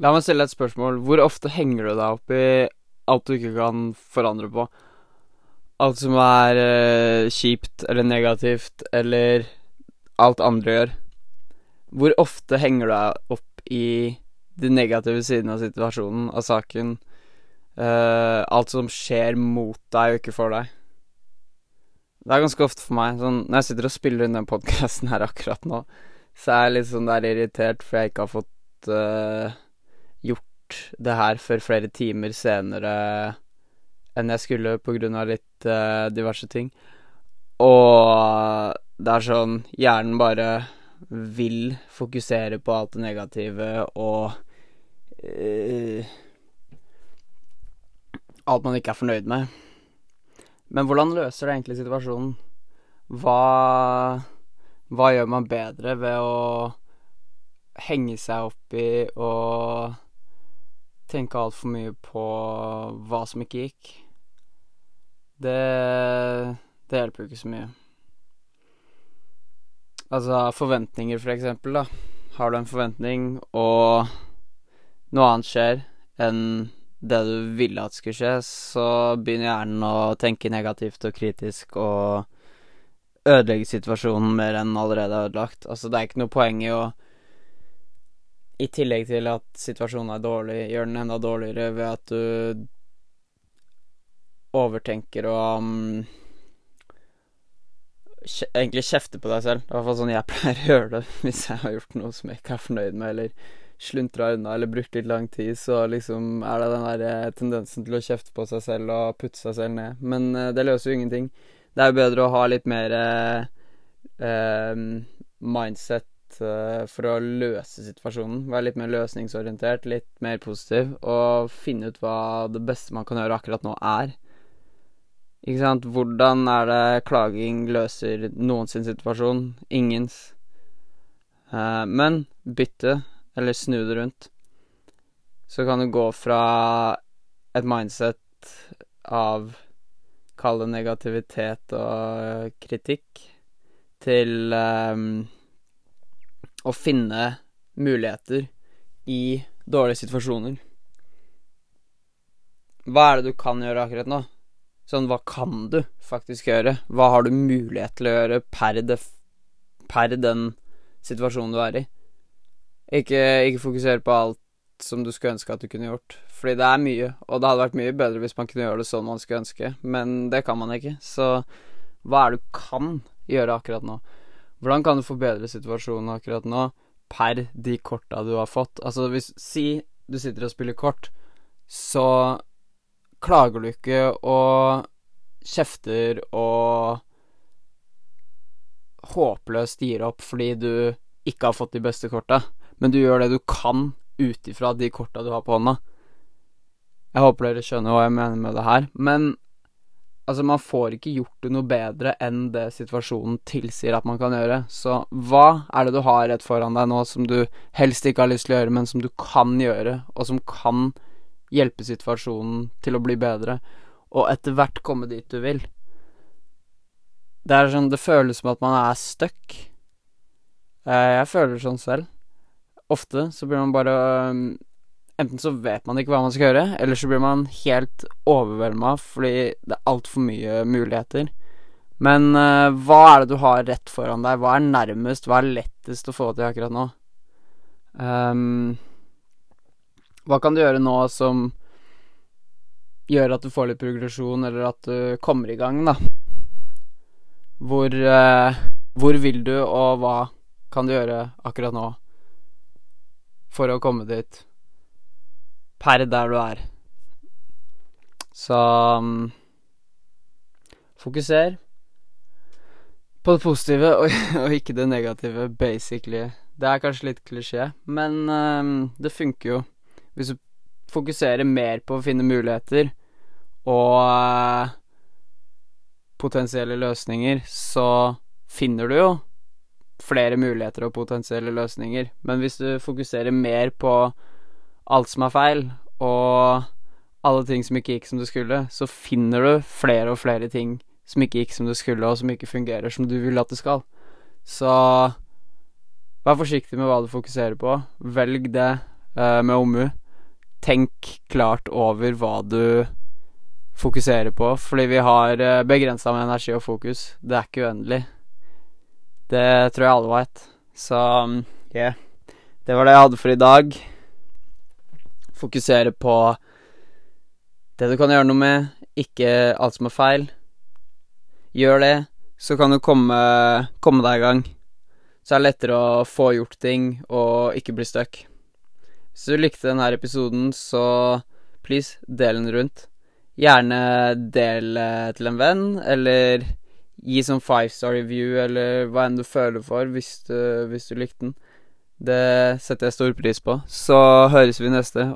La meg stille et spørsmål. Hvor ofte henger du deg opp i alt du ikke kan forandre på? Alt som er eh, kjipt eller negativt, eller alt andre gjør. Hvor ofte henger du deg opp i de negative sidene av situasjonen, av saken? eh, alt som skjer mot deg og ikke for deg? Det er ganske ofte for meg. Sånn, når jeg sitter og spiller inn den podkasten her akkurat nå, så er jeg litt sånn der irritert for jeg ikke har fått eh, det her før flere timer senere enn jeg skulle på grunn av litt uh, diverse ting. Og det er sånn Hjernen bare vil fokusere på alt det negative og uh, Alt man ikke er fornøyd med. Men hvordan løser det egentlig situasjonen? Hva Hva gjør man bedre ved å henge seg opp i og tenke altfor mye på hva som ikke gikk? Det Det hjelper jo ikke så mye. Altså forventninger, for eksempel, da. Har du en forventning, og noe annet skjer enn det du ville at skulle skje, så begynner hjernen å tenke negativt og kritisk og ødelegge situasjonen mer enn allerede er ødelagt. Altså, det er ikke noe poeng i å I tillegg til at situasjonen er dårlig, gjør den enda dårligere ved at du overtenker og um, egentlig kjefter på deg selv. Det er i hvert fall sånn jeg pleier å gjøre det hvis jeg har gjort noe som jeg ikke er fornøyd med, eller sluntra unna eller brukt litt lang tid, så liksom er det den der eh, tendensen til å kjefte på seg selv og putte seg selv ned. Men uh, det løser jo ingenting. Det er jo bedre å ha litt mer uh, uh, mindset eh, for å løse situasjonen. Være litt mer løsningsorientert, litt mer positiv, og finne ut hva det beste man kan gjøre akkurat nå, er. Ikke sant? Hvordan er det klaging løser noen situasjon? Ingens. Uh, men bytte eller snu det rundt, så kan du gå fra et mindset av Kall det negativitet og kritikk, til um, å finne muligheter i dårlige situasjoner. Hva er det du kan gjøre akkurat nå? Sånn, hva kan du faktisk gjøre? Hva har du mulighet til å gjøre per, per den situasjonen du er i? Ikke, ikke fokusere på alt som du skulle ønske at du kunne gjort. Fordi det er mye, og det hadde vært mye bedre hvis man kunne gjøre det sånn man skulle ønske, men det kan man ikke. Så hva er det du kan gjøre akkurat nå? Hvordan kan du forbedre situasjonen akkurat nå per de korta du har fått? Altså hvis Si du sitter og spiller kort, så klager du ikke og kjefter og håpløst gir opp fordi du ikke har fått de beste korta, men du gjør det du kan ut ifra de korta du har på hånda. Jeg håper dere skjønner hva jeg mener med det her, men altså, man får ikke gjort det noe bedre enn det situasjonen tilsier at man kan gjøre. Så hva er det du har rett foran deg nå som du helst ikke har lyst til å gjøre, men som du kan gjøre, og som kan hjelpe situasjonen til å bli bedre, og etter hvert komme dit du vil? Det er sånn Det føles som at man er stuck. Jeg føler sånn selv. Ofte så blir man bare Enten så vet man ikke hva man skal gjøre, eller så blir man helt overvelda fordi det er altfor mye muligheter. Men uh, hva er det du har rett foran deg? Hva er nærmest? Hva er lettest å få til akkurat nå? Um, hva kan du gjøre nå som gjør at du får litt progresjon, eller at du kommer i gang, da? Hvor, uh, hvor vil du, og hva kan du gjøre akkurat nå for å komme dit? Per der du er. Så um, Fokuser på det positive og, og, ikke det negative, basically. Det er kanskje litt klisjé, men um, det funker jo. Hvis du fokuserer mer på å finne muligheter og uh, potensielle løsninger, så finner du jo flere muligheter og potensielle løsninger. Men hvis du fokuserer mer på alt som er feil, og alle ting som ikke gikk som det skulle, så finner du flere og flere ting som ikke gikk som det skulle, og som ikke fungerer som du vil at det skal. Så vær forsiktig med hva du fokuserer på. Velg det eh, med omhu. Tenk klart over hva du fokuserer på, fordi vi har eh, begrensa med energi og fokus. Det er ikke uendelig. Det tror jeg alle veit. Så yeah. Det var det jeg hadde for i dag. Fokusere på det du kan gjøre noe med, ikke alt som er feil. Gjør det, så kan du komme, komme deg i gang. Så er det lettere å få gjort ting og ikke bli stuck. Hvis du likte denne episoden, så please, del den rundt. Gjerne del til en venn, eller gi sånn five star review, eller hva enn du føler for, hvis du, hvis du likte den. Det setter jeg stor pris på. Så høres vi neste.